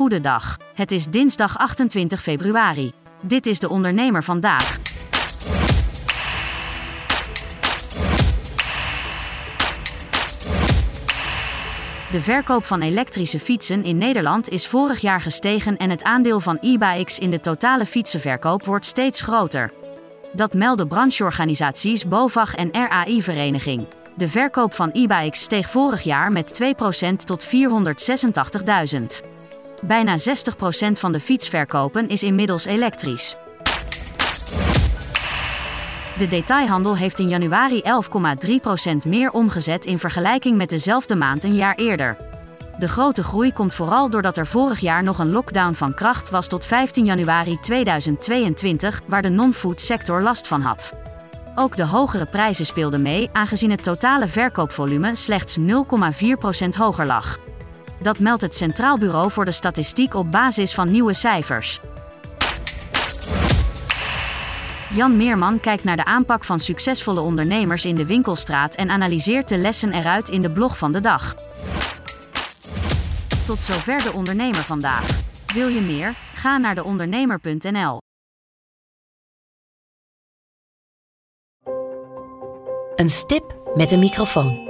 Goedendag. Het is dinsdag 28 februari. Dit is de ondernemer vandaag. De verkoop van elektrische fietsen in Nederland is vorig jaar gestegen en het aandeel van e-bikes in de totale fietsenverkoop wordt steeds groter. Dat melden brancheorganisaties BOVAG en RAI-vereniging. De verkoop van e-bikes steeg vorig jaar met 2% tot 486.000. Bijna 60% van de fietsverkopen is inmiddels elektrisch. De detailhandel heeft in januari 11,3% meer omgezet in vergelijking met dezelfde maand een jaar eerder. De grote groei komt vooral doordat er vorig jaar nog een lockdown van kracht was tot 15 januari 2022, waar de non-food sector last van had. Ook de hogere prijzen speelden mee, aangezien het totale verkoopvolume slechts 0,4% hoger lag. Dat meldt het Centraal Bureau voor de Statistiek op basis van nieuwe cijfers. Jan Meerman kijkt naar de aanpak van succesvolle ondernemers in de winkelstraat en analyseert de lessen eruit in de blog van de dag. Tot zover de ondernemer vandaag. Wil je meer? Ga naar deondernemer.nl. Een stip met een microfoon.